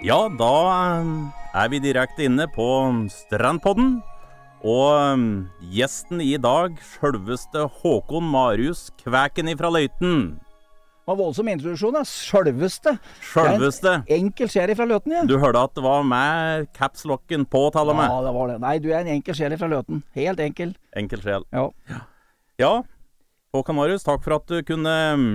Ja, da eh, er vi direkte inne på Strandpodden. Og eh, gjesten i dag, sjølveste Håkon Marius Kvæken ifra Løiten. Det var voldsom introduksjon, da. Sjølveste. Sjølveste. En enkel sjel fra Løten, ja. Du hørte at det var med capslocken på, til og med. Ja, det var det. Nei, du er en enkel sjel fra Løten. Helt enkel. Enkel sjel. Ja. Ja, Håkon Marius, takk for at du kunne mm,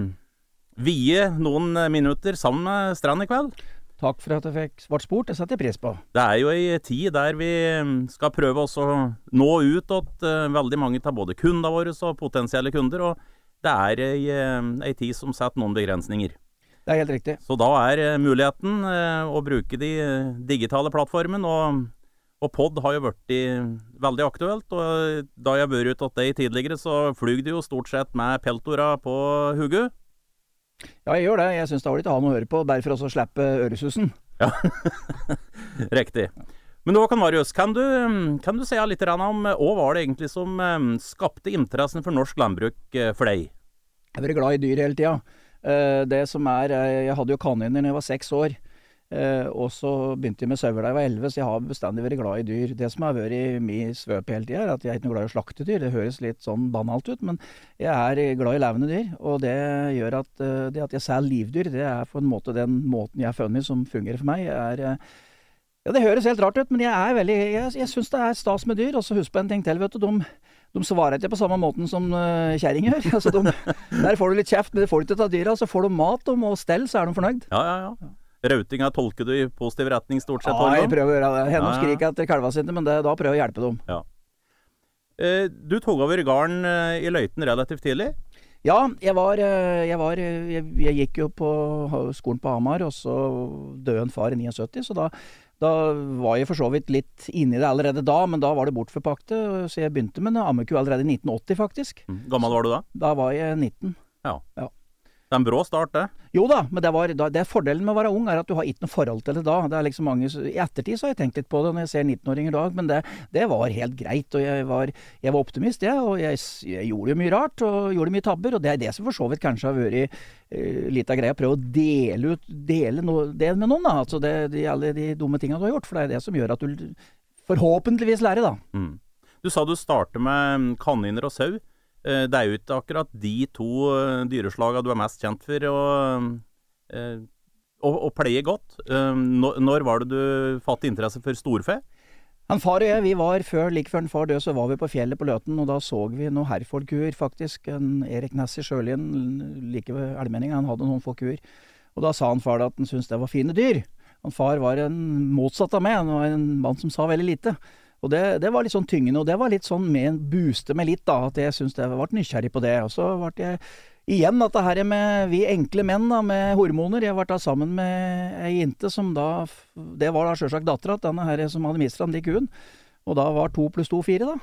vie noen minutter sammen med Strand i kveld. Takk for at jeg fikk svart spurt. Det setter jeg pris på. Det er jo ei tid der vi mm, skal prøve å nå ut til eh, veldig mange av både kundene våre og potensielle kunder. og det er ei, eh, ei tid som setter noen begrensninger. Det er helt riktig. Så da er eh, muligheten eh, å bruke de digitale plattformene, og, og pod har jo blitt veldig aktuelt. Og da jeg har vært hos deg tidligere, så flyr det jo stort sett med peltora på hodet. Ja, jeg gjør det. Jeg syns det er ålreit å ha noe å høre på, Derfor også slippe øresusen. Ja, riktig. Men Håkan Marius, kan du, kan du si litt om hva var det egentlig som eh, skapte interessen for norsk landbruk eh, for deg? Jeg har vært glad i dyr hele tida. Det som er Jeg hadde jo kaniner da jeg var seks år. Og så begynte jeg med sauer da jeg var elleve, så jeg har bestandig vært glad i dyr. Det som har vært min svøp hele tida, er at jeg er ikke noe glad i å slakte dyr. Det høres litt sånn banalt ut, men jeg er glad i levende dyr. Og det gjør at det at jeg selger livdyr, det er på en måte den måten jeg har funnet som fungerer for meg. er ja, Det høres helt rart ut, men jeg er veldig Jeg, jeg syns det er stas med dyr. Og så husk på en ting til, vet du. De, de svarer ikke på samme måten som uh, kjerringer gjør. Altså, de, der får du litt kjeft, men det får du ikke av dyra. Så får du mat og må stell, så er de fornøyd. Ja, ja, ja. Rautinga tolker du i positiv retning stort sett? Ja, jeg prøver å gjøre det. Henne ja, ja. skriker etter kalva sine, men det, da prøver jeg å hjelpe dem. Ja. Eh, du tok over garden eh, i Løiten relativt tidlig? Ja, jeg var, jeg, var jeg, jeg, gikk jo på skolen på Hamar, og så døde en far i 79, så da da var jeg for så vidt litt inni det allerede da, men da var det bortforpakte. Så jeg begynte med en ammeku allerede i 1980, faktisk. Mm. Gammel var du da? Da var jeg 19. Ja. ja. Det er en brå start, det. Jo da, men det, var, det er fordelen med å være ung, er at du har ikke noe forhold til det da. Det er liksom mange, I ettertid så har jeg tenkt litt på det når jeg ser 19-åringer i dag, men det, det, var helt greit. Og jeg var, jeg var optimist, jeg. Og jeg, jeg, gjorde jo mye rart, og gjorde mye tabber. Og det er det som for så vidt kanskje har vært uh, litt av greia. Prøve å dele ut dele no, det med noen, da. Altså det, de, alle de dumme tinga du har gjort. For det er det som gjør at du forhåpentligvis lærer, da. Mm. Du sa du starter med kaniner og sau. Eh, det er jo ikke akkurat de to dyreslagene dyreslaga du er mest kjent for å, eh, å, pleie godt. Når var det du fatt interesse for storfe? Han far og jeg, vi var før, like før en far døde, så var vi på fjellet på Løten, og da så vi noen Herford-kuer, faktisk. En Erik Næss i Sjølien, like ved Elmenninga, han hadde noen få kuer. Og da sa han far at han syntes det var fine dyr. Han far var en motsatt av meg, han var en mann som sa veldig lite. Og det, det, var litt sånn tyngende, og det var litt sånn med en booste meg litt, da. At jeg syntes jeg ble nysgjerrig på det. Og så ble jeg igjen dette her med vi enkle menn da, med hormoner. Jeg ble da sammen med ei jente som da Det var da sjølsagt dattera til denne her som hadde mistet de kuen. Og da var to pluss to fire, da.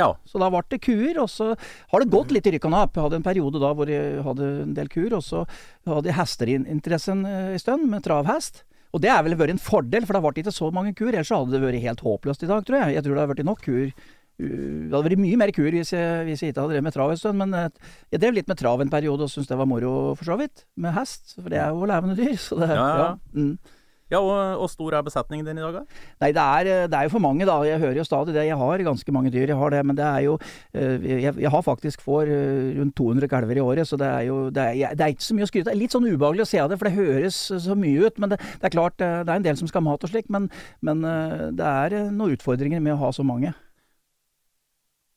Ja. Så da ble det kuer, og så har det gått litt i rykk og napp. Jeg hadde en periode da hvor jeg hadde en del kuer, og så hadde jeg hesterinteressen en stund, med travhest. Og det er vel vært en fordel, for det har vært ikke så mange kur. Ellers hadde det vært helt håpløst i dag, tror jeg. Jeg tror det hadde vært nok kur. Det hadde vært mye mer kur hvis jeg, hvis jeg ikke hadde drevet med trav en stund. Men eh, jeg drev litt med trav en periode og syntes det var moro, for så vidt. Med hest. For det er jo levende dyr. Så det, ja, ja. ja. Mm. Ja, og, og, stor er besetningen din i dag, da? Nei, det er, det er, jo for mange, da. Jeg hører jo stadig det. Jeg har ganske mange dyr, jeg har det. Men det er jo eh, Jeg, jeg har faktisk får eh, rundt 200 kalver i året, så det er jo det er, det er, ikke så mye å skryte av. Litt sånn ubehagelig å se av det, for det høres så mye ut. Men det, det, er klart, det er en del som skal ha mat og slik. Men, men eh, det er noen utfordringer med å ha så mange.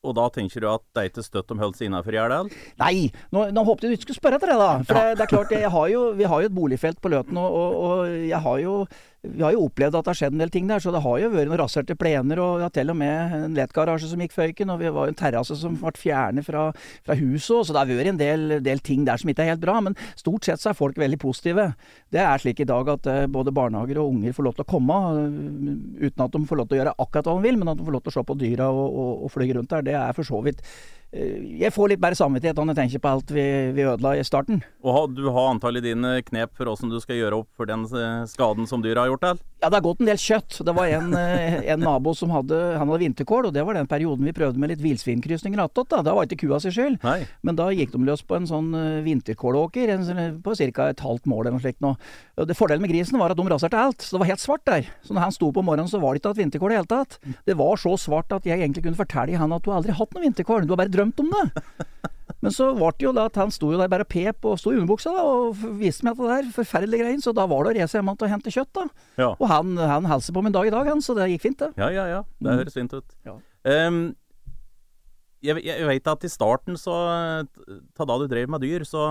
Og da tenker du at det er ikke støtt om holdt seg innafor Gjerdal? Nei, nå, nå håpet jeg du ikke skulle spørre etter det, da. For ja. det, det, er klart, har jo, vi har jo et boligfelt på Løten, og, og, og jeg har jo vi har jo opplevd at det har skjedd en del ting der, så det har jo vært noen raserte plener, og vi har til og med en lettgarasje som gikk føyken, og vi var jo en terrasse som ble fjernet fra, fra huset òg, så det har vært en del, del, ting der som ikke er helt bra. Men stort sett så er folk veldig positive. Det er slik i dag at uh, både barnehager og unger får lov til å komme, uh, uten at de får lov til å gjøre akkurat hva de vil, men at de får lov til å se på dyra og, og, og fly rundt der. Det er for så vidt Eh, jeg får litt bedre samvittighet når jeg tenker på alt vi, vi ødela i starten. Og Du har antallet dine knep for åssen du skal gjøre opp for den eh, skaden som dyra har gjort? deg? Ja, det har gått en del kjøtt. Det var en, eh, en nabo som hadde, han hadde vinterkål, og det var den perioden vi prøvde med litt villsvinkrysninger attåt. Da. da var ikke kua si skyld. Nei. Men da gikk de løs på en sånn eh, vinterkålåker en sånn- på ca. et halvt mål eller noe slikt. nå. Det Fordelen med grisen var at de raserte alt, så det var helt svart der. Så når han sto på morgenen, så var det ikke hatt vinterkål i det hele tatt. Det var så svart at jeg egentlig kunne fortelle han at du har aldri hatt noe vinterkål, du har bare drømt om det. Men så var det jo da at han sto jo der bare pep og sto i underbuksa da, og viste meg det der forferdelige greiene, så da var det å reise hjem og hente kjøtt, da. Ja. Og han, han hilser på en dag i dag, han, så det gikk fint, det. Ja, ja, ja. Det Mm. høres fint ut. Ja. Um, jeg, jeg vet at i starten, så Ta da du drev med dyr, så,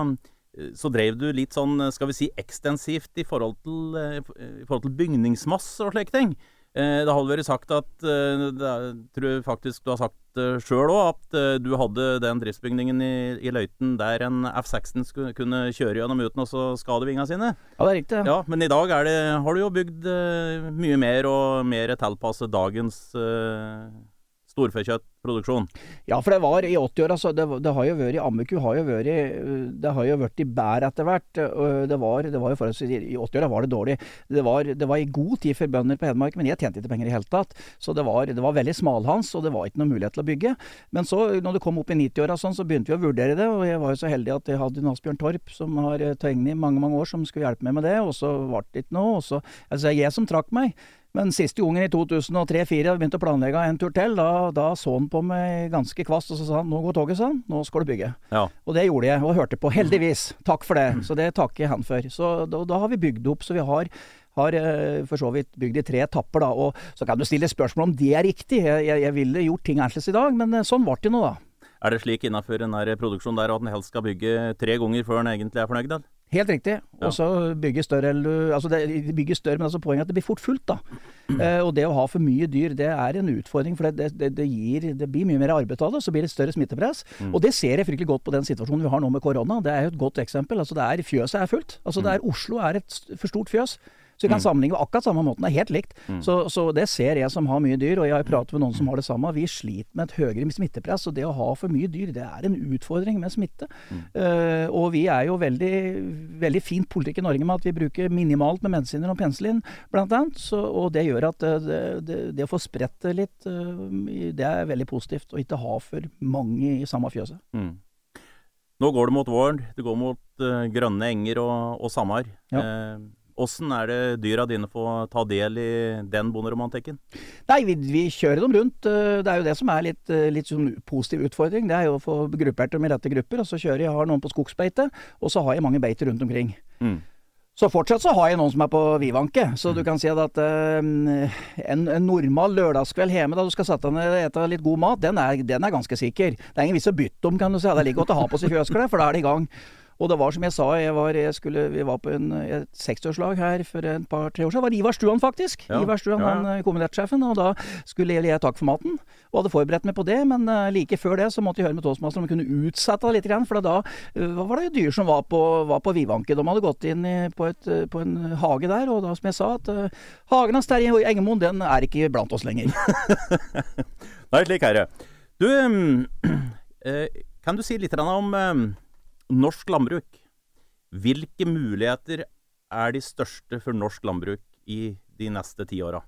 så drev du litt sånn, skal vi si, ekstensivt i forhold til, eh, i forhold til bygningsmasse og slike ting. Eh, Det har vært sagt at eh, det er, tror jeg faktisk du har sagt det sjøl òg, at eh, du hadde den driftsbygningen i, i Løiten der en F-16 skulle kunne kjøre gjennom uten å skade vingene sine. Ja, det er riktig. Ja, men i dag det, har du jo bygd mye mer og mer tilpasset dagens uh, storfekjøttproduksjon. Ja, for det var i 80-åra, så det, det har jo vært Ammeku har jo vært Det har jo vært i bær etter hvert. Det var, det var jo forholdsvis I 80-åra var det dårlig. Det var, det var i god tid for bønder på Hedmark, men jeg tjente ikke penger i hele tatt. Så det var, det var veldig smalhans, og det var ikke noen mulighet til å bygge. Men så, når det kom opp i 90-åra, sånn, så begynte vi å vurdere det. Og jeg var jo så heldig at jeg hadde en Asbjørn Torp, som har eh, tegnet i mange mange år, som skulle hjelpe meg med det. Og så ble det ikke noe. Og så, altså jeg som trakk meg. Men siste gangen i 2003-2004 begynte å planlegge en tur til, da, da så han på meg ganske kvast og så sa han, nå går toget, sa han, nå skal du bygge. Ja. Og det gjorde jeg, og hørte på. Heldigvis. Takk for det. Så det takker jeg han for. Så da, da har vi bygd opp, så vi har har eh, for så vidt bygd i tre etapper, da. Og så kan du stille spørsmål om det er riktig. Jeg, jeg, jeg ville gjort ting annerledes i dag, men eh, sånn ble det nå, da. Er det slik innenfor en der produksjon der at en helst skal bygge tre ganger før en egentlig er fornøyd? da? Helt riktig. Og så bygge større eller Altså, det de bygger større, men altså poenget er at det blir fort fullt, da. Eh, og det å ha for mye dyr, det er en utfordring. For det, det, det, gir Det blir mye mer arbeid av det, så blir det større smittepress. Og det ser jeg fryktelig godt på den situasjonen vi har nå med korona. Det er jo et godt eksempel. Altså, det er Fjøset er fullt. Altså, det er Oslo er et for stort fjøs. Så vi kan sammenligne på akkurat samme måten. Det er helt likt. Så, så det ser jeg som har mye dyr, og jeg har pratet med noen som har det samme. Vi sliter med et høyere smittepress, og det å ha for mye dyr, det er en utfordring med smitte. Uh, og vi er jo veldig, veldig fint politikk i Norge med at vi bruker minimalt med medisiner og penicillin, blant annet. Så, og det gjør at eh, det, det, det å få spredt det litt, eh, det er veldig positivt. Og ikke ha for mange i samme fjøset. Mm. Nå går det mot våren. Det går mot uh, grønne enger og, og samar. Ja. Eh, Åssen er det dyra dine får ta del i den bonderomantikken? Nei, vi, vi kjører dem rundt. eh, Det er jo det som er litt, eh, litt sånn positiv utfordring. Det er jo å få gruppert dem i rette grupper. Og så kjører jeg, har noen på skogsbeite, og så har jeg mange beiter rundt omkring. Mm. Så fortsatt så har jeg noen som er på vivanke. Så du kan si at uh, en, en normal lørdagskveld hjemme da du skal sette deg ned og ete litt god mat, den er, den er ganske sikker. Det er ingen vits å bytte om, kan du si. Det er like godt å ha på seg fjøsklær, for da er det i gang. Og det var som jeg sa, jeg var, jeg skulle, vi var på en, et 60-årslag her for et par-tre år siden. Det var Ivar Stuan, faktisk. Ja, Ivar Stuan, ja, ja. han eh, kommunertsjefen. Og da skulle jeg gi takk for maten. Og hadde forberedt meg på det, men uh, like før det så måtte jeg høre med toastmaster om vi kunne utsette det litt. Grann, for da uh, var det jo dyr som var på, var på Vivanke. De hadde gått inn i, på, et, uh, på en hage der, og da som jeg sa at hagen hans Terje Engemoen, den er ikke blant oss lenger. Nei, slik er det. Du, kan du si litt om norsk landbruk? Hvilke muligheter er de største for norsk landbruk i de neste ti åra?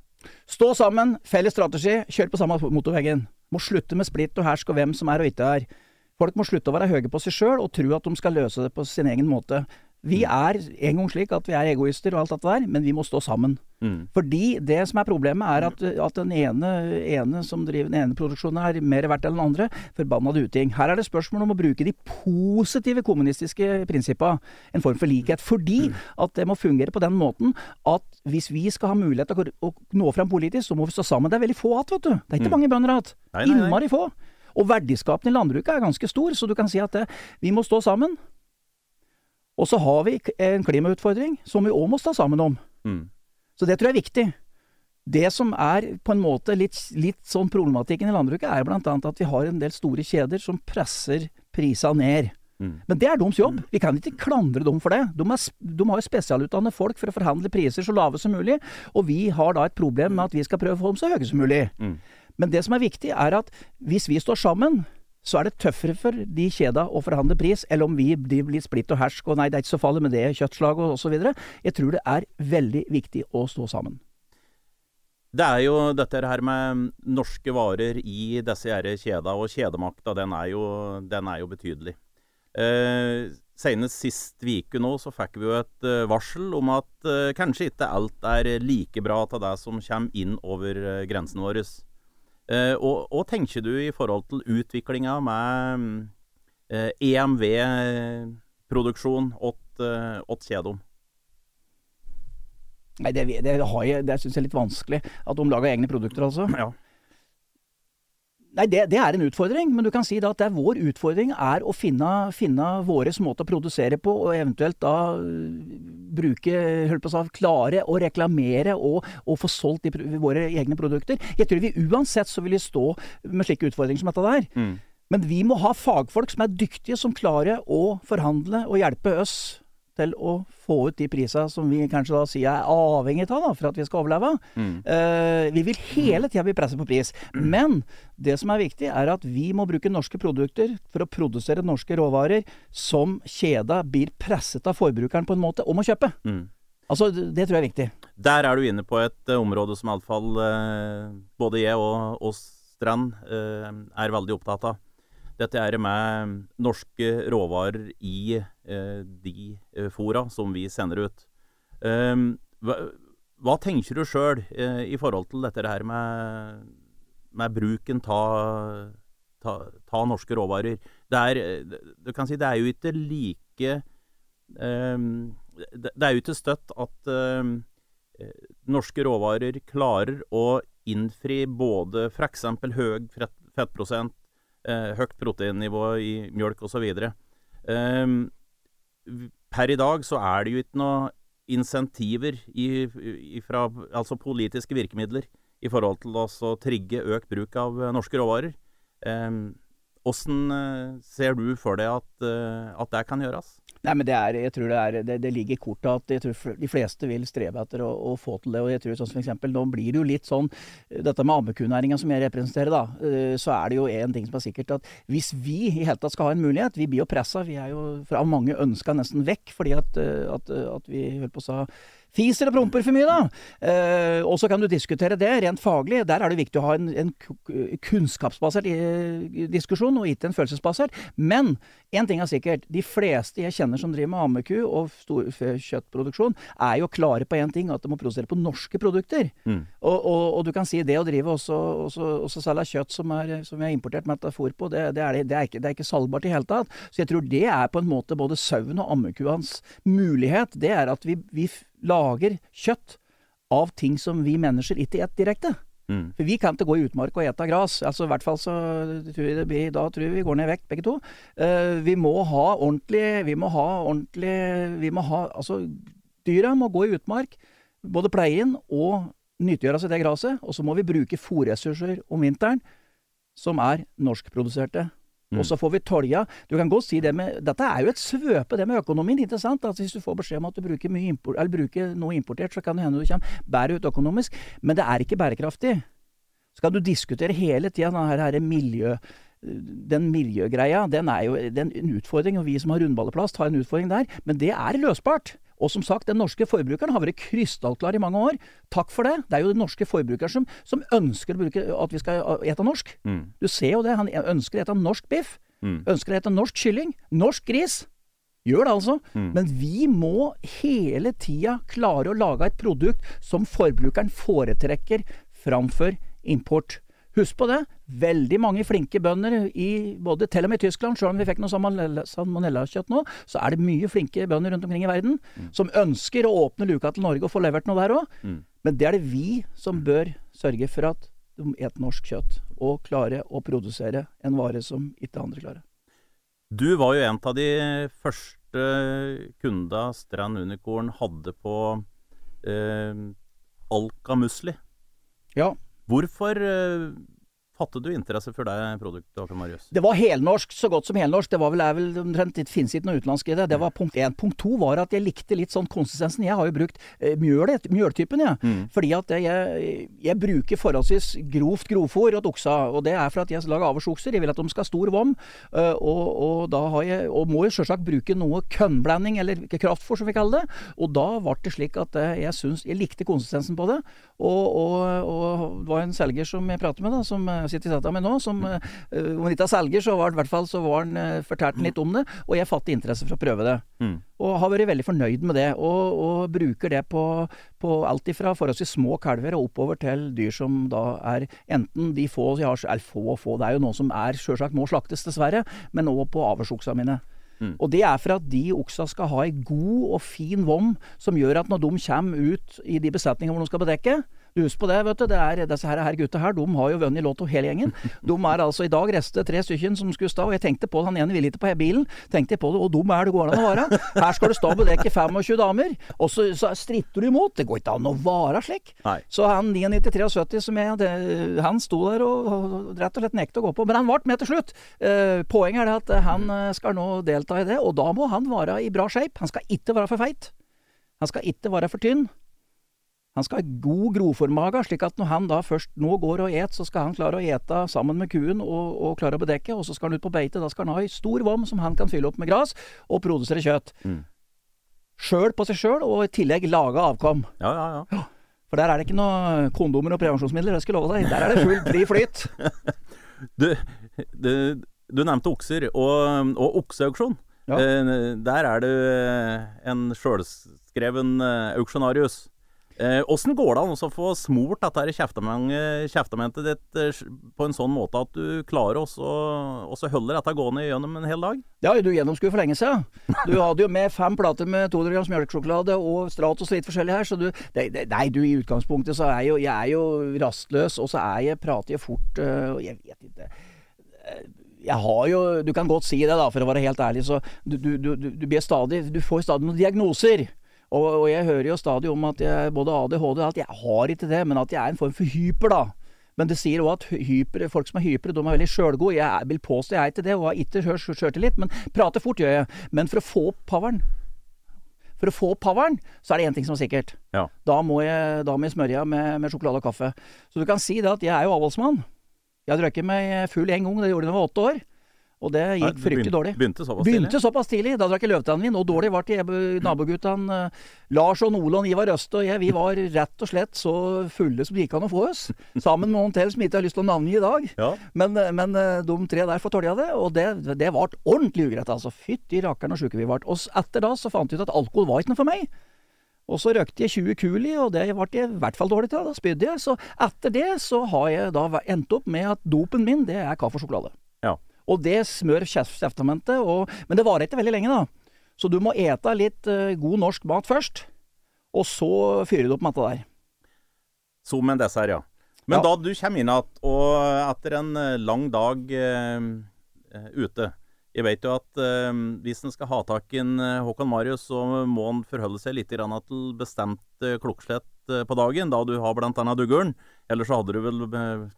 Stå sammen, felles strategi, kjør på samme motorveggen. Må slutte med splitt og hersk og hvem som er og ikke er. Folk må slutte å være høye på seg sjøl og tro at de skal løse det på sin egen måte. Vi er en gang slik at vi er egoister og alt dette der, men vi må stå sammen. Mm. Fordi det som er problemet, er at, at den ene, ene som driver den ene produksjonen er mer verdt enn den andre. Forbanna uting. Her er det spørsmål om å bruke de positive kommunistiske prinsippa. En form for likhet. Fordi at det må fungere på den måten at hvis vi skal ha mulighet til å, nå fram politisk, så må vi stå sammen. Det er veldig få igjen, vet du. Det er ikke mange bønder igjen. Innmari få. Og verdiskapen i landbruket er ganske stor, så du kan si at det, vi må stå sammen. Og så har vi en klimautfordring som vi òg må stå sammen om. Mm. Så det tror jeg er viktig. Det som er på en måte litt, litt sånn problematikken i landbruket, er bl.a. at vi har en del store kjeder som presser prisene ned. Mm. Men det er deres jobb. Vi kan ikke klandre dem for det. De, er, de har jo spesialutdannede folk for å forhandle priser så lave som mulig, og vi har da et problem med at vi skal prøve å få dem så høye som mulig. Mm. Men det som er viktig, er at hvis vi står sammen, så er det tøffere for de kjeda å forhandle pris, eller om vi blir litt splitt og hersk og nei, det er ikke så farlig med det kjøttslaget og osv. Jeg tror det er veldig viktig å stå sammen. Det er jo dette her med norske varer i disse her kjeda, og kjedemakta den er jo, den er jo betydelig. Eh, Senest sist uke nå så fikk vi jo et uh, varsel om at eh, kanskje ikke alt er like bra til det som kommer inn over grensene grensen vår. og hva tenker du i forhold til utviklinga med EMV-produksjon åt, åt Kjedom? Nei, det, det, har det syns jeg er litt vanskelig. At de lager egne produkter, altså. Ja. Nei, det, det, er en utfordring, men du kan si da at det er vår utfordring er å finne, finne våre måter å produsere på, og eventuelt da øh, bruke, holdt på å si, klare å reklamere og, og få solgt de, våre egne produkter. Jeg tror vi uansett så vil vi stå med slike utfordringer som dette der. Mm. Men vi må ha fagfolk som er dyktige, som klarer å forhandle og hjelpe oss til å få ut de prisene som vi kanskje da sier er avhengig av da, for at vi skal overleve. Mm. Uh, vi vil hele tida bli presset på pris. Men det som er viktig, er at vi må bruke norske produkter for å produsere norske råvarer som kjeda blir presset av forbrukeren på en måte om å kjøpe. Mm. Altså, Det tror jeg er viktig. Der er du inne på et uh, område som iallfall uh, eh, både jeg og, og Strand uh, er veldig opptatt av. Dette er med norske råvarer i eh, de eh, fora som vi sender ut. Um, hva, hva, tenker du sjøl eh, i forhold til dette her med, med bruken av norske råvarer? Det er, du kan si, det er jo ikke like um, det, det, er jo ikke støtt at um, norske råvarer klarer å innfri både f.eks. høy fettprosent, eh, høyt proteinnivå i mjølk osv. Eh, per i dag så er det jo ikke noe insentiver i, i fra, altså politiske virkemidler i forhold til å trigge økt bruk av norske råvarer. Åssen eh, ser du for deg at, eh, at det kan gjøres? Nei, men det er, jeg tror det, er, det, det ligger i kortet at jeg tror de fleste vil strebe etter å, å, få til det. og jeg tror sånn som eksempel, Nå blir det jo litt sånn Dette med ammekunæringa som jeg representerer, da. Eh, så er det jo én ting som er sikkert. At hvis vi i hele tatt skal ha en mulighet Vi blir jo pressa. Vi er jo fra mange ønska nesten vekk fordi at, eh, at, at vi holdt på å sa fiser og promper for mye, da. Eh, og så kan du diskutere det rent faglig. Der er det viktig å ha en, en kunnskapsbasert eh, diskusjon, og ikke en følelsesbasert. Men én ting er sikkert. De fleste jeg kjenner som driver med ammeku og storfekjøttproduksjon, er jo klare på én ting, at de må produsere på norske produkter. Mm. Og, og, og, du kan si det å drive også, også, også selge kjøtt som, er, som vi har importert metafor på, det, det, er, det, er ikke, det er ikke salgbart i hele tatt. Så jeg tror det er på en måte både sauen og ammekuens mulighet. Det er at vi, vi lager kjøtt av ting som vi mennesker ikke spiser direkte. Mm. For vi kan ikke gå i utmark og ete gras. Altså, I hvert fall så tror jeg det blir, da tror jeg vi går ned i vekt, begge to. Uh, vi må ha ordentlig Vi må ha ordentlig Vi må ha Altså, dyra må gå i utmark. Både pleie inn og nyttiggjøre seg det graset. Og så må vi bruke fòrressurser om vinteren som er norskproduserte. Mm. Og så får vi tolja. Du kan godt si det med Dette er jo et svøpe, det med økonomien. ikke sant? Altså Hvis du får beskjed om at du bruker, import, bruker noe importert, så kan det hende du kommer bedre ut økonomisk. Men det er ikke bærekraftig. Så kan du diskutere hele tida denne miljø den miljøgreia, den er jo den en utfordring, og vi som har rundballeplast har en utfordring der. Men det er løsbart. Og som sagt, den norske forbrukeren har vært krystallklar i mange år. Takk for det. Det er jo den norske forbrukeren som, som ønsker bruke, at vi skal ete norsk. Mm. Du ser jo det. Han ønsker å ete norsk biff. Mm. Ønsker å ete norsk kylling. Norsk gris. Gjør det, altså. Mm. Men vi må hele tida klare å lage et produkt som forbrukeren foretrekker framfor import. Husk på det. Veldig mange flinke bønder i både til og med i Tyskland, selv om vi fikk noe salmonellakjøtt nå, så er det mye flinke bønder rundt omkring i verden mm. som ønsker å åpne luka til Norge og få levert noe der òg. Mm. Men det er det vi som bør sørge for at de et norsk kjøtt, og klare å produsere en vare som ikke andre klarer. Du var jo en av de første kunda Strand Unicorn hadde på eh, Alka Musli. Ja. Hvorfor uh, Hadde du interesse for det produktet, Håkon Marius? Det var helnorsk, så godt som helnorsk. Det var vel, er vel omtrent Det finnes ikke noe utenlandsk i det. Det var punkt én. Punkt to var at jeg likte litt sånn konsistensen. Jeg har jo brukt eh, mjølet, mjøltypen, jeg. Ja. Fordi at jeg, jeg, bruker forholdsvis grovt grovfôr til oksa. Og det er for at jeg lager avlsokser. Jeg vil at de skal ha stor vom. Uh, og, og, da har jeg Og må jo selvsagt bruke noe kønnblanding, eller kraftfôr som vi kaller det. Og da ble det slik at uh, jeg syns Jeg likte konsistensen på det. Og, og, og det var en selger som jeg pratet med, da, som seta mi nå, som uh, om ikke er selger, så var i hvert fall så var han uh, fortalte litt om det, og jeg fattet interesse for å prøve det. Mm. Og har vært veldig fornøyd med det, og, og bruker det på, på alt ifra forholdsvis små kalver og oppover til dyr som da er enten de få jeg har, eller få og få, det er jo noe som er sjølsagt må slaktes, dessverre, men òg på avlsoksa mine. Mm. Og det er for at de oksa skal ha ei god og fin vom som gjør at når de kommer ut i de besetningene hvor de skal bedekke, du husker på det, vet du. Det er, disse her, her gutta her, de har jo vunnet Lotto hele gjengen. De er altså i dag restet tre stykker som skulle stå, og jeg tenkte på det. han ene ville ikke på bilen. Tenkte jeg på det, og dum er det går an å være. Her skal du stå på bedekke 25 damer, og så, så stritter du imot. Det går ikke an å være slik. Nei. Så han 99-73 som jeg det, han sto der og, og, rett og slett nekta å gå på. Men han ble med til slutt. Eh, poenget er det at han eh, skal nå delta i det, og da må han være i bra shape. Han skal ikke være for feit. Han skal ikke være for tynn. Han skal ha god groformage, slik at når han da først nå går og et, så skal han klare å ete sammen med kuen og, og klare å bedekke, og så skal han ut på beite. Da skal han ha ei stor vom som han kan fylle opp med gras, og produsere kjøtt. Mm. Sjøl på seg sjøl, og i tillegg lage avkom. Ja, ja, ja. For der er det ikke noe kondomer og prevensjonsmidler, det skal jeg love deg. Der er det full fri flyt. du, du, du, nevnte okser, og, og okseauksjon. Ja. Eh, der er du en sjølskreven eh, auksjonarius. Åssen eh, går det an å få smurt dette kjeftamentet ditt eh, på en sånn måte at du klarer å holde dette gående gjennom en hel dag? Har du gjennomskuet for lenge siden. Du hadde jo med fem plater med 200 grams melkesjokolade og Stratos litt forskjellig her, så du det, Nei, du, i utgangspunktet så er jo jeg er jo rastløs, og så er jeg, prater jeg fort, øh, og jeg vet ikke eh, jeg har jo Du kan godt si det, da, for å være helt ærlig, så du, du, du, du stadig får stadig noen diagnoser. Og, og, jeg hører jo stadig om at jeg både ADHD og alt Jeg har ikke det, men at jeg er en form for hyper, da. Men det sier òg at hyper, folk som er hypere, de er veldig sjølgode. Jeg vil påstå jeg er ikke det, og har ikke sjøltillit, men prater fort gjør jeg. Men for å få opp poweren for å få opp poweren, så er det én ting som er sikkert. Ja. Da, må jeg, da må jeg smørje med, med, sjokolade og kaffe. Så du kan si det at jeg er jo avholdsmann. Jeg har drukket meg full én gang, det gjorde jeg da jeg var åtte år. Og det gikk fryktelig dårlig. Begynte såpass tidlig? Begynte såpass tidlig. Da drakk jeg løvtannvin, og dårlig ble det. Naboguttene uh, Lars og Nolan, Ivar Øst og jeg, vi var rett og slett så fulle som det gikk an å få oss. Sammen med noen til som ikke har lyst til å navngi i dag. Ja. Men, eh, men uh, de tre der får tolja det, og det, det ble ordentlig ugreit, altså. Fytti rakkeren og sjuke vi ble. Og etter da så fant vi ut at alkohol var ikke noe for meg. Og så røkte jeg 20 kuli, og det ble jeg i hvert fall dårlig til. Da spydde jeg. Så etter det så har jeg da endt opp med at dopen min, det er kaffe og sjokolade. Og det smør kjeftamentet. Men det varer ikke veldig lenge, da. Så du må ete litt uh, god norsk mat først, og så fyrer du opp med dette der. Som en dessert, ja. Men ja. da du kommer inn igjen, og etter en eh, lang dag uh, ute Jeg vet jo at uh, hvis en skal ha tak i en Håkon Marius, så må han forholde seg litt til bestemt klokkeslett på dagen, da du har blant annet dugguren. Ellers så hadde du vel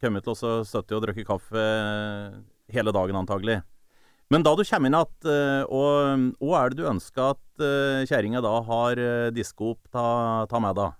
kommet til å sitte og drikke kaffe hele dagen, antagelig. Men da du kommer inn igjen, eh, og hva er det du ønsker at uh, kjerringa da har uh, diska opp ta, ta med deg?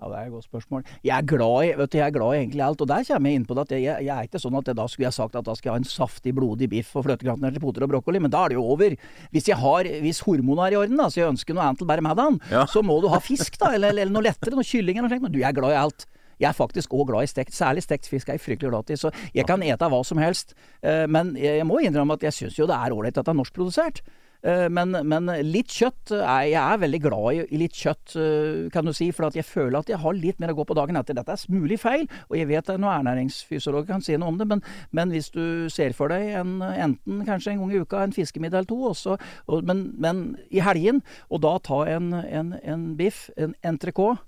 Ja, Det er et godt spørsmål. Jeg er glad i vet du, jeg er glad i egentlig alt. Og der kommer jeg inn på det at jeg, jeg, er ikke sånn at jeg, da skulle jeg sagt at da skal jeg ha en saftig, blodig biff og fløtegratinerte poter og brokkoli, men da er det jo over. Hvis jeg har, hvis hormonene er i orden, da, så jeg ønsker noe annet til bare middagen, ja. så må du ha fisk, da, eller, eller noe lettere, noe kylling eller noe slikt. Men du, jeg er glad i alt. Jeg er faktisk òg glad i stekt, særlig stekt fisk er jeg fryktelig glad i, så jeg kan ete hva som helst. Eh, men jeg må innrømme at jeg syns jo det er ålreit at det er norskprodusert. Eh, men, men, litt kjøtt er, Jeg er veldig glad i litt kjøtt, eh, kan du si, for jeg føler at jeg har litt mer å gå på dagen etter. Dette er mulig feil, og jeg vet at noen ernæringsfysiologer kan si noe om det, men, men, hvis du ser for deg en, enten kanskje en gang i uka en fiskemiddag eller to, også, og, men, men, i helgen, og da ta en, en, en biff, en entrecôte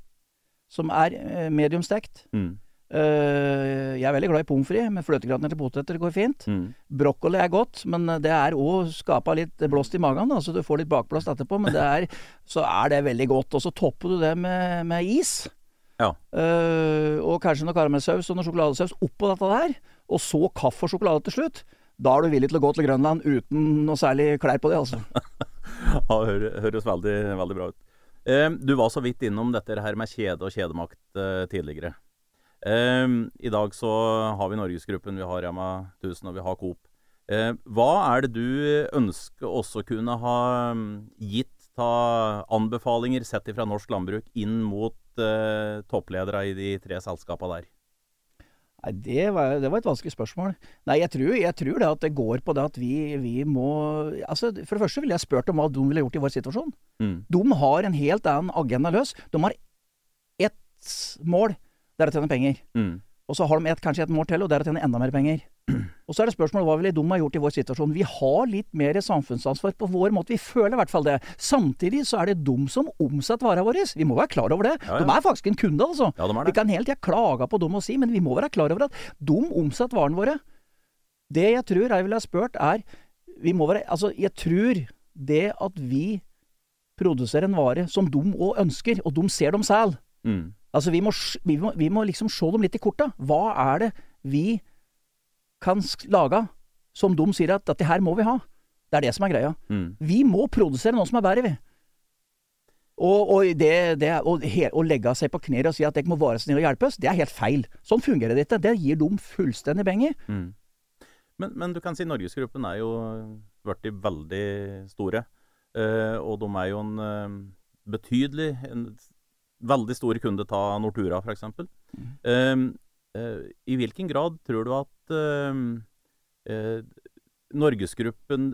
som er eh, mediumstekt. Mm. Uh, jeg er veldig glad i pommes frites, men fløtegratinerte poteter går fint. Mm. Brokkoli er godt, men det er òg skapa litt blåst i magen, da, så du får litt bakblåst etterpå. Men det er, så er det veldig godt. Og så topper du det med, med is. Ja. Uh, og kanskje noe karamellsaus og noe sjokoladesaus oppå dette der. og så kaffe og sjokolade til slutt, da er du villig til å gå til Grønland uten noe særlig klær på det, altså. ja, høres veldig, veldig bra ut. Eh, du var så vidt innom dette her med kjede og kjedemakt eh, tidligere. Eh, I dag så har vi Norgesgruppen, vi har Rema 1000 og vi har Coop. Eh, hva er det du ønsker også kunne ha mm, gitt ta anbefalinger sett fra norsk landbruk inn mot topplederne toppledere i de tre selskapene der? Nei, det var, det var, et vanskelig spørsmål. Nei, jeg tror, jeg tror, det at det går på det at vi, vi må altså For det første ville jeg spurt om hva de ville gjort i vår situasjon. Mm. De har en helt annen agenda løs. De har ett mål, det er å tjene penger. Mm. Og så har de et, kanskje et mål til, og det er å tjene enda mer penger. Og så er det spørsmålet hva ville de ha gjort i vår situasjon. Vi har litt mer samfunnsansvar på vår måte. Vi føler i hvert fall det. Samtidig så er det de som omsetter varene våre. Vi må være klar over det. Ja, ja. De er faktisk en kunde, altså. Ja, vi kan hele tida klage på dem og si, men vi må være klar over at de omsetter varene våre. Det jeg tror jeg ville ha spurt, er vi må være, Altså, jeg tror det at vi produserer en vare som de òg ønsker, og de ser dem selv mm. Altså, vi må, vi, må, vi må liksom se dem litt i korta. Hva er det vi kan lage som de sier at dette her må vi ha. Det er det som er greia. Mm. Vi må produsere noe som er bedre, vi. Og, og det, det å, å, legge seg på knær og si at dere må være snille og hjelpe oss, det er helt feil. Sånn fungerer det ikke. Det gir dem fullstendig penger. Mm. Men, men, du kan si Norgesgruppen er jo blitt veldig store. Uh, og de er jo en uh, betydelig en veldig stor kunde av Nortura, f.eks. Mm. Eh, I hvilken grad tror du at eh, eh, Norgesgruppen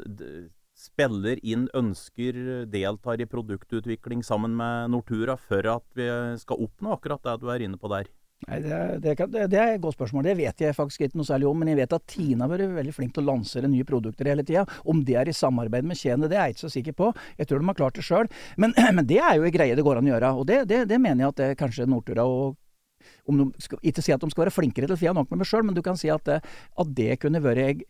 spiller inn, ønsker, deltar i produktutvikling sammen med Nortura for at vi skal oppnå akkurat det du er inne på der? Nei, det, det, det, det, er et godt spørsmål. Det vet jeg faktisk ikke noe særlig om. Men jeg vet at Tina har vært veldig flink til å lansere nye produkter hele tida. Om det er i samarbeid med Kjene, det er jeg ikke så sikker på. Jeg tror de har klart det sjøl. Men, men, det er jo en greie det går an å gjøre. Og det, mener jeg at det kanskje Nortura og de skal, Ikke si at de skal være flinkere til å si nok med meg sjøl, men du kan si at, eh, at det kunne vært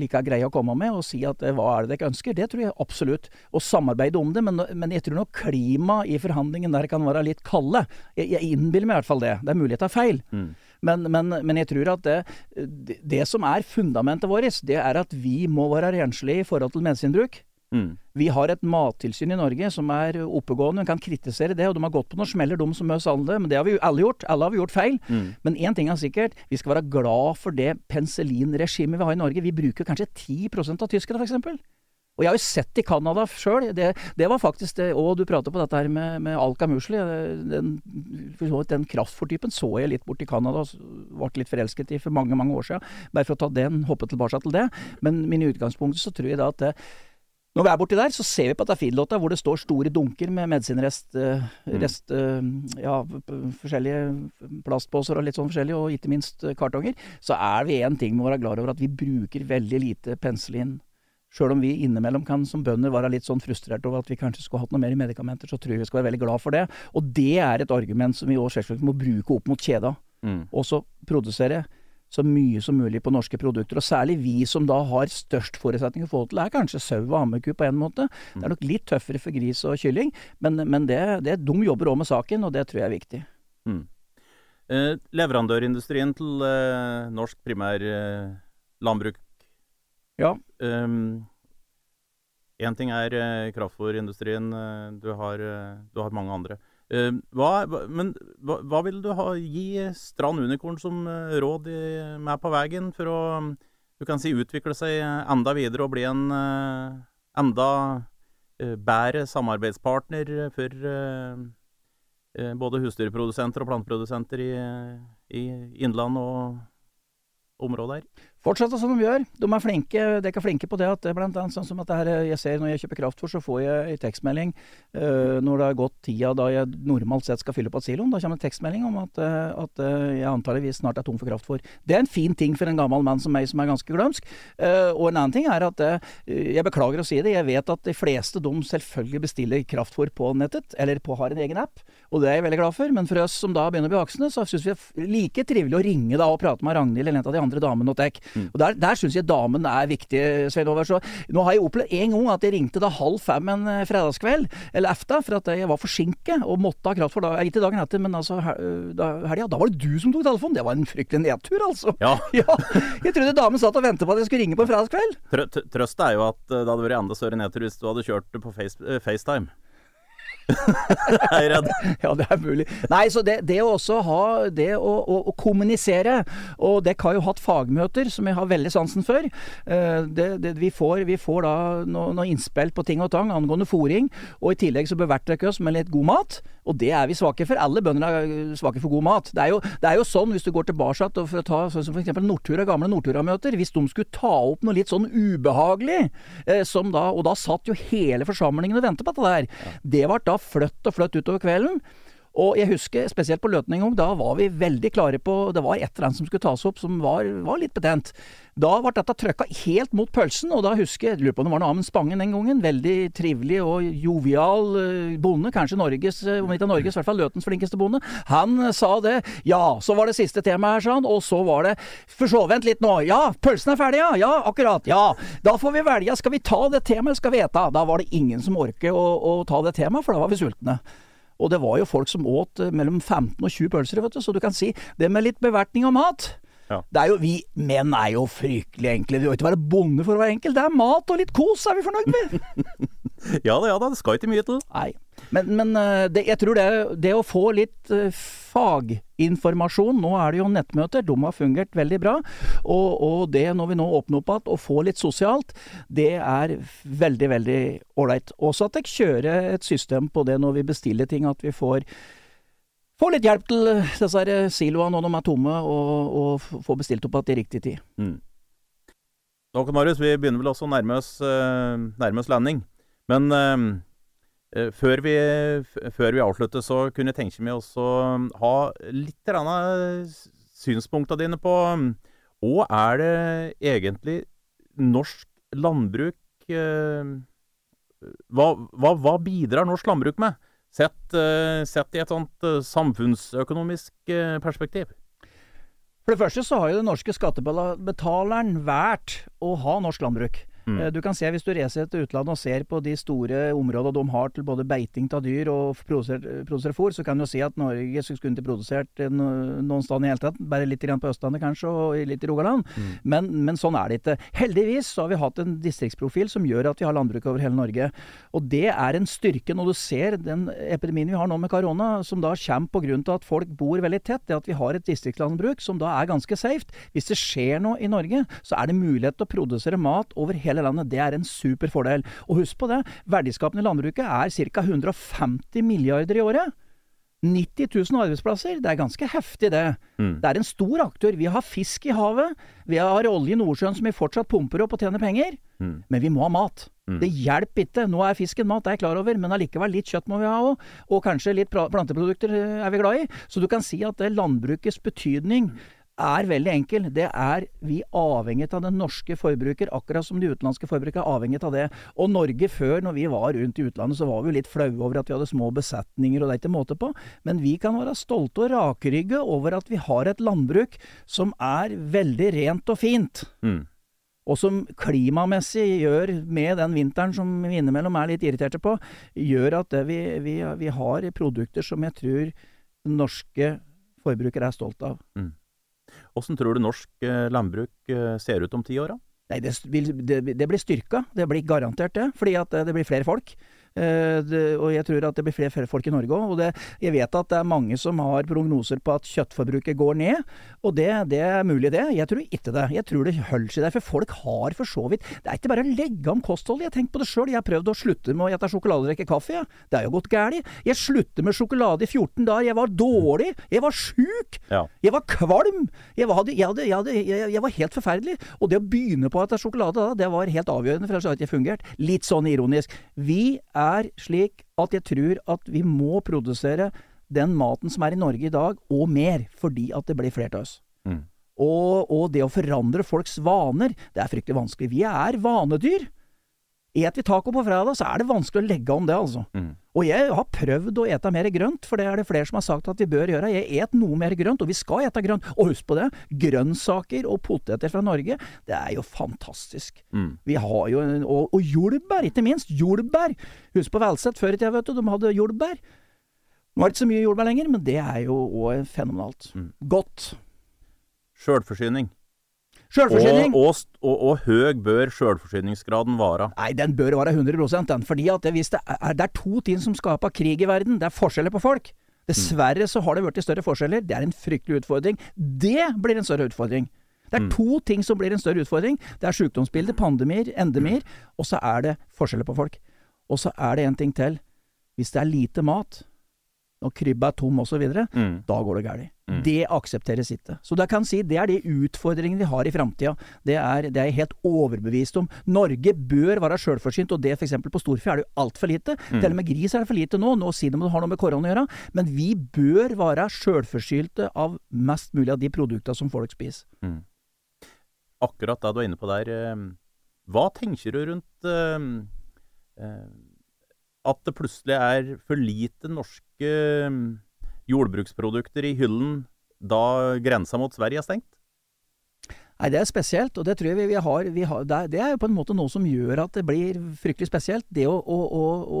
like grei å komme med, og si at eh, hva er det dere ønsker? Det tror jeg absolutt. Og samarbeide om det, men, men jeg tror nok klimaet i forhandlingen der kan være litt kalde. Jeg, jeg innbiller meg i hvert fall det. Det er mulig jeg tar feil. Mm. Men, men, men, jeg tror at det, det, det som er fundamentet vårt, det er at vi må være renslige i forhold til medisinbruk. Mm. Vi har et mattilsyn i Norge som er oppegående, en kan kritisere det, og de har gått på noen smeller, de som oss alle. Men det har vi alle gjort. Alle har vi gjort feil. Mm. Men én ting er sikkert, vi skal være glad for det penicillinregimet vi har i Norge. Vi bruker kanskje 10% av tyskere, f.eks. Og jeg har jo sett i Canada sjøl. Det, det, var faktisk det Og du prater på dette her med, med Alka Musli. Den, den kraftfòrtypen så jeg litt borti Canada og ble litt forelsket i for mange, mange år siden. Bare for å ta den, hoppe tilbake til det. Men min utgangspunkt så tror jeg da at det, når vi er borti der, så ser vi på Tafid-låta hvor det står store dunker med medisinrest, uh, rest, uh, ja, forskjellige plastposer og litt sånn forskjellig, og ikke minst uh, kartonger. Så er vi én ting med å være glad over at vi bruker veldig lite penicillin. Sjøl om vi innimellom kan som bønder være litt sånn frustrert over at vi kanskje skulle hatt noe mer i medikamenter, så tror jeg vi skal være veldig glad for det. Og det er et argument som vi òg selvsagt må bruke opp mot kjeda. Mm. Og så produsere så mye som mulig på norske produkter. Og særlig vi som da har størst forutsetninger for det, er kanskje sau og ammeku på en måte. Det er nok litt tøffere for gris og kylling, men, men det, det, de jobber òg med saken, og det tror jeg er viktig. Mm. Eh, leverandørindustrien til eh, norsk primærlandbruk. Eh, ja. Én ting er eh, kraftfôrindustrien, eh, du, eh, du har mange andre. Uh, hva, men hva, hva, vil du ha, gi Strand Unicorn som uh, råd i, med på veien for å du kan si, utvikle seg enda videre og bli en enda bedre samarbeidspartner for både husdyrprodusenter og planteprodusenter i, i innland og området her? Fortsette som de gjør. De er flinke. De er flinke på det at blant annet sånn som at det her, jeg ser når jeg kjøper kraftfôr, så får jeg en tekstmelding uh, når det har gått tida da jeg normalt sett skal fylle på et siloen. Da kommer en tekstmelding om at, uh, at uh, jeg antageligvis snart er tom for kraftfôr. Det er en fin ting for en gammel mann som meg som er ganske glømsk. og en annen ting er at jeg beklager å si det, jeg vet at de fleste de selvfølgelig bestiller kraftfôr på nettet, eller på, har en egen app, og det er jeg veldig glad for. Men for oss som da begynner å bli voksne, så syns vi det er like trivelig å ringe da og prate med Ragnhild eller en av de andre damene og tek Og Der, der syns jeg damen er viktig, Svein Over. Så nå har jeg opplevd en gang at jeg ringte da halv fem en eh, fredagskveld, eller efta, for at jeg var forsinket og måtte ha kraft for da, ikke dagen etter, men altså helga. Da var det du som tok telefonen! Det var en fryktelig nedtur, altså. Ja. Ja, jeg trodde damen satt og ventet på at jeg skulle ringe på en fredagskveld. Trø Trøst er jo at eh, det hadde vært enda større nedtur hvis du hadde kjørt på face eh, FaceTime. jeg er redd. Ja, det er mulig. Nei, så det, det å også ha Det å, å, å kommunisere, og Dekk har jo hatt fagmøter som jeg har veldig sansen for. Eh, Det, det, vi, får, vi får da noe, noe innspill på ting og tang angående fòring, og i tillegg så beverter dere oss med litt god mat. Og det er vi svake for. Alle bønder er eh, svake for god mat. Det er jo, det er jo sånn, hvis du går tilbake og for å ta sånn som f.eks. Nordtura, gamle Nordtura-møter, hvis de skulle ta opp noe litt sånn ubehagelig, eh, som da, og da satt jo hele forsamlingen og ventet på dette der, det ble da fløtt og fløtt utover kvelden. Og jeg husker spesielt på Løten en gang, da var vi veldig klare på Det var et eller annet som skulle tas opp som var, var litt betent. Da ble dette trøkka helt mot pølsen, og da husker jeg, lurer på om det var noe Amund Spangen den gangen. Veldig trivelig og jovial eh, bonde, kanskje Norges, eh, om ikke Norges, i hvert fall Løtens flinkeste bonde. Han eh, sa det. Ja, så var det siste tema her, sa han, og så var det For så, vent litt nå. Ja, pølsen er ferdig, ja. Ja, akkurat. Ja. Da får vi velge. Skal vi ta det temaet, eller skal vi ete? Da var det ingen som orket å, å ta det temaet, for da var vi sultne. Og det var jo folk som åt eh, mellom 15 og 20 pølser, vet du. Så du kan si det med litt bevertning av mat. Ja. Det er jo, Vi menn er jo fryktelig enkle. Vi må ikke være bonde for å være enkel. Det er mat og litt kos er vi fornøyd med. Ja da, ja da, det skal ikke mye til. Nei. Men, men eh, det, jeg tror det, det å få litt eh, faginformasjon Nå er det jo nettmøter, de har fungert veldig bra. Og, og det når vi nå åpner opp igjen, å få litt sosialt, det er veldig, veldig ålreit. Også at jeg kjører et system på det når vi bestiller ting, at vi får Få litt hjelp til disse siloene når de er tomme, og, og få bestilt opp igjen i riktig tid. Mm. Ok, Marius, vi begynner vel også å nærme oss, eh, landing. Men før, vi, før vi avslutter, så kunne jeg tenke meg også um, ha litt grann synspunktene dine på um, hva er det egentlig norsk landbruk eh, hva, hva, hva bidrar norsk landbruk med? Sett, eh, sett i et sånt eh, samfunnsøkonomisk eh, perspektiv. For det første så har jo den norske skattebetaleren valgt å ha norsk landbruk. Mm. Eh, Du kan se Hvis du reiser til utlandet og ser på de store områdene de har til både beiting av dyr og produsere, fôr, så kan du si at Norge skulle ikke produsert eh, noen sted i hele tatt. Bare litt på Østlandet kanskje, og litt i Rogaland. Mm. Men, men sånn er det ikke. Heldigvis så har vi hatt en distriktsprofil som gjør at vi har landbruk over hele Norge. Og det er en styrke når du ser den epidemien vi har nå med korona, som da kommer pga. at folk bor veldig tett. Det at vi har et distriktslandbruk som da er ganske safe. Hvis det skjer noe i Norge, så er det mulighet til å produsere mat over hele landet. Det er en super fordel. Og husk på det, verdiskapende i landbruket er ca. 150 milliarder i året. 90 000 arbeidsplasser, det er ganske heftig det. Mm. Det er en stor aktør. Vi har fisk i havet, vi har olje i Nordsjøen som vi fortsatt pumper opp og tjener penger. Mm. Men vi må ha mat. Mm. Det hjelper ikke. Nå er fisken mat, det er jeg klar over, men allikevel litt kjøtt må vi ha òg. Og kanskje litt planteprodukter eh, er vi glad i. Så du kan si at det landbrukets betydning er veldig enkel. Det er vi avhengig av den norske forbruker, akkurat som de utenlandske forbrukere er avhengig av det. Og Norge før, når vi var rundt i utlandet, så var vi litt flaue over at vi hadde små besetninger, og det er ikke måte på. Men vi kan være stolte og rakrygge over at vi har et landbruk som er veldig rent og fint. Mm. Og som klimamessig gjør, med den vinteren som vi innimellom er litt irriterte på, gjør at det vi, vi, vi har produkter som jeg tror norske forbrukere er stolt av. Åssen tror du norsk eh, landbruk eh, ser ut om ti år, da? Nei, det, det, det blir styrka. Det blir garantert det. Fordi at det, det blir flere folk. Eh, det, og jeg tror at det blir flere, folk i Norge òg. Og det, jeg vet at det er mange som har prognoser på at kjøttforbruket går ned. Og det, det er mulig, det. Jeg tror ikke det. Jeg tror det holder seg der. For folk har for så vidt Det er ikke bare å legge om kostholdet. Jeg har tenkt på det sjøl. Jeg har prøvd å slutte med å spise sjokolade og drikke kaffe. Ja. Det er jo gått galt. Jeg sluttet med sjokolade i 14 dager. Jeg var dårlig. Jeg var sjuk. Ja. Jeg var kvalm. Jeg var, jeg, hadde, jeg, hadde, jeg, jeg var helt forferdelig. Og det å begynne på at det er sjokolade da, det var helt avgjørende, for hadde det ikke fungert. Litt sånn ironisk. Vi er slik at jeg tror at vi må produsere den maten som er i Norge i dag, og mer, fordi at det blir flere av oss. Mm. Og, og det å forandre folks vaner, det er fryktelig vanskelig. Vi er vanedyr. Et vi taco på fredag, så er det vanskelig å legge om det, altså. Mm. Og jeg har prøvd å ete mer grønt, for det er det flere som har sagt at vi bør gjøre. Jeg et noe mer grønt, og vi skal ete grønt. Og husk på det, grønnsaker og poteter fra Norge, det er jo fantastisk. Mm. Vi har jo, og, og jordbær, ikke minst. Jordbær. Husk på Velset før i tida, vet du, de hadde jordbær. Nå er det ikke så mye jordbær lenger, men det er jo òg fenomenalt. Mm. Godt. Sjølforsyning. Sjølforsyning. Og, og, og, høg bør sjølforsyningsgraden være. Nei, den bør være 100 den. Fordi at det, det, er, det er to ting som skaper krig i verden. Det er forskjeller på folk. Dessverre så har det blitt større forskjeller. Det er en fryktelig utfordring. Det blir en større utfordring. Det er Mm. to ting som blir en større utfordring. Det er sykdomsbilder, pandemier, endemier, og så er det forskjeller på folk. Og så er det en ting til. Hvis det er lite mat, og krybba er tom osv., Mm. da går det galt. Mm. Det aksepteres ikke. Så det kan si det er de utfordringene vi har i framtida. Det, er- det er jeg helt overbevist om. Norge bør være sjølforsynt, og det f.eks. på storfe er det jo altfor lite. Mm. Til og med gris er det for lite nå. Nå sier de det har noe med korona å gjøre. Men vi bør være sjølforsynte av mest mulig av de produktene som folk spiser. Mm. Akkurat det du er inne på der. eh, Hva tenker du rundt eh, eh, at det plutselig er for lite norske jordbruksprodukter i hyllen da grensa mot Sverige er stengt? Nei, det er spesielt, og det tror jeg vi, vi har, vi har det, er, jo på en måte noe som gjør at det blir fryktelig spesielt. Det å, å, å, å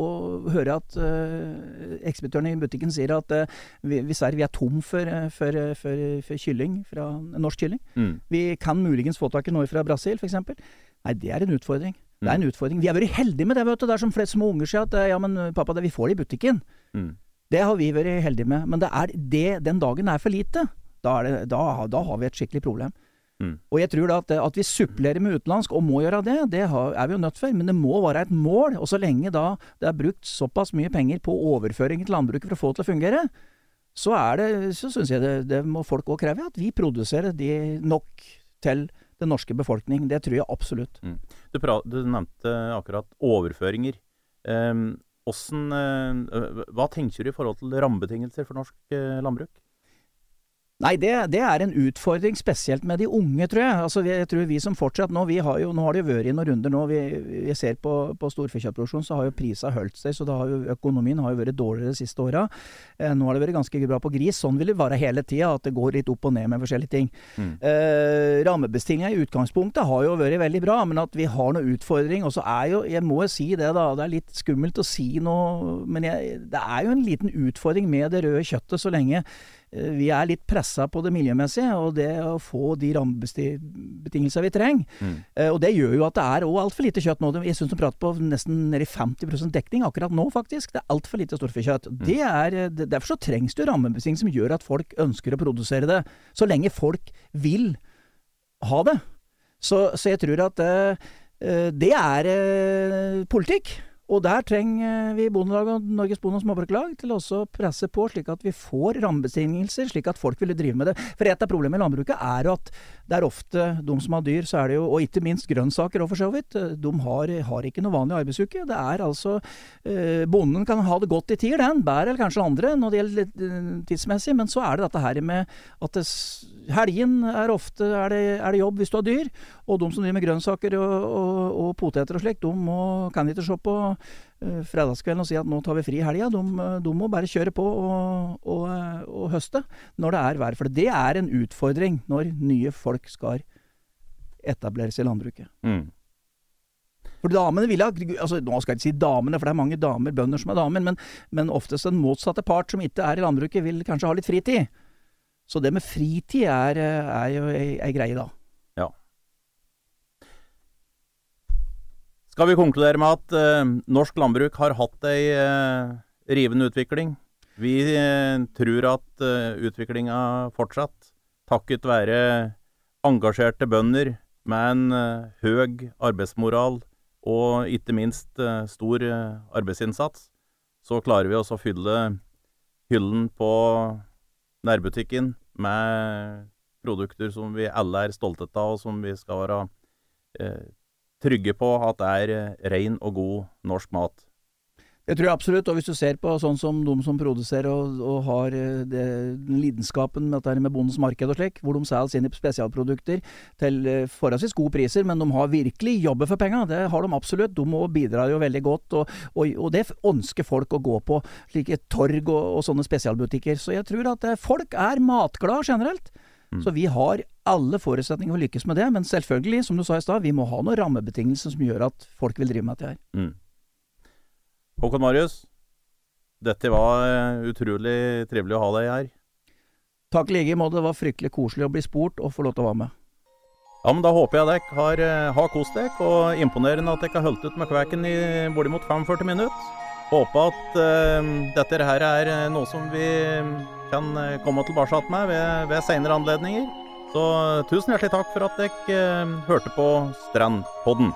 høre at uh, ekspeditøren i butikken sier at uh, vi, vi, vi er tom for, eh, for, eh, for, for kylling, fra norsk kylling. Mm. Vi kan muligens få tak i noe fra Brasil, f.eks. Nei, det er en utfordring. Det er en utfordring. Vi har vært heldige med det, vet du. Det er som flest små unger sier at eh, ja, men pappa, det, vi får det i butikken. Mm. Det har vi vært heldige med. Men det er det, den dagen er for lite, da, det, da, da har vi et skikkelig problem. Mm. Og jeg tror da at, at vi supplerer med utenlandsk, og må gjøre det, det har, er vi jo nødt for. Men det må være et mål. Og så lenge da det er brukt såpass mye penger på overføring til landbruket for å få det til å fungere, så er det, så syns jeg det, det må folk òg kreve, at vi produserer de nok til den norske befolkning. Det tror jeg absolutt. Du, pra du nevnte akkurat overføringer. Um, hvordan, eh, hva tenker du i forhold til rammebetingelser for norsk eh, landbruk? Nei, det, det er en utfordring, spesielt med de unge, tror jeg. Altså, jeg tror vi som fortsatt nå, vi har jo, nå har det jo vært i noen runder nå. Vi, vi ser på, på storfekjøttproduksjon, så har jo prisa holdt seg. Så da har jo økonomien har jo vært dårligere de siste åra. Eh, nå har det vært ganske bra på gris. Sånn vil det være hele tida, at det går litt opp og ned med forskjellige ting. Mm. Eh, Rammebetingelser i utgangspunktet har jo vært veldig bra, men at vi har noen utfordring. Og så er jo, jeg må jo si det da, det er litt skummelt å si noe, men jeg, det er jo en liten utfordring med det røde kjøttet så lenge vi er litt pressa på det miljømessige, og det å få de rammebetingelsene vi trenger. Mm. Eh, og det gjør jo at det er òg altfor lite kjøtt nå. Jeg syns de prater på nesten nede i 50% dekning akkurat nå, faktisk. Det er altfor lite storfekjøtt. Det er, eh, derfor så trengs det rammebetingelser som gjør at folk ønsker å produsere det. Så lenge folk vil ha det. Så, så jeg tror at eh, eh, det er eh, politikk. Og der trenger vi Bondelaget og Norges Bonde- og Småbrukarlag til å presse på, slik at vi får rammebetingelser, slik at folk vil drive med det. For et av problemene i landbruket er at det er ofte de som har dyr, så er det jo, og ikke minst grønnsaker òg for så vidt, eh, de har, har ikke noe vanlig arbeidsuke. Det er altså eh, Bonden kan ha det godt i tier, den, bær eller kanskje andre når det gjelder litt tidsmessig, men så er det dette her med at det, helgen er ofte er det, er det jobb hvis du har dyr, og de som driver med grønnsaker og, og, og poteter og slikt, de må, kan ikke se på eh, fredagskvelden og si at nå tar vi fri i helga. De, eh, de må bare kjøre på og, og, eh, og høste når det er vær. For det er en utfordring når nye folk skal etableres i landbruket. Mm. For damene vil ha altså Nå skal jeg ikke si damene, for det er mange damer, bønder som er damer, men, men oftest den motsatte part som ikke er i landbruket, vil kanskje ha litt fritid. Så det med fritid er, eh, er jo ei greie, da. Skal vi konkludere med at eh, norsk landbruk har hatt ei eh, rivende utvikling? Vi eh, tror at uh, utviklinga fortsatt, takket være engasjerte bønder med en høy høg arbeidsmoral og ikke minst eh, stor eh, arbeidsinnsats, så klarer vi oss å fylle hyllen på nærbutikken med produkter som vi alle er stolte av, og som vi skal være eh, trygge på at det er eh, ren og god norsk mat. Det tror jeg absolutt, og hvis du ser på sånn som de som produserer og, og har eh, det, den lidenskapen med dette med bondens marked og slik, hvor de selger sine spesialprodukter til eh, forholdsvis gode priser, men de har virkelig jobbet for penga. Det har de absolutt. De må bidra jo veldig godt, og, og, og det ønsker folk å gå på. Slike torg og sånne spesialbutikker. Så jeg tror at folk er matglade generelt. Mm. Så vi har alle forutsetninger for å lykkes med det, men selvfølgelig, som du sa i stad, vi må ha noen rammebetingelser som gjør at folk vil drive med dette her. Mm. Håkon Marius, dette var eh, utrolig trivelig å ha deg her. Takk i like måte. Det var fryktelig koselig å bli spurt og få lov til å være med. Ja, men Da håper jeg dere har, eh, har kost dere, og imponerende at dere har holdt ut med kveken i bortimot 45 minutter. Håper at uh, dette her er noe som vi kan komme tilbake meg ved, ved senere anledninger. Så tusen hjertelig takk for at dere uh, hørte på Strandpodden.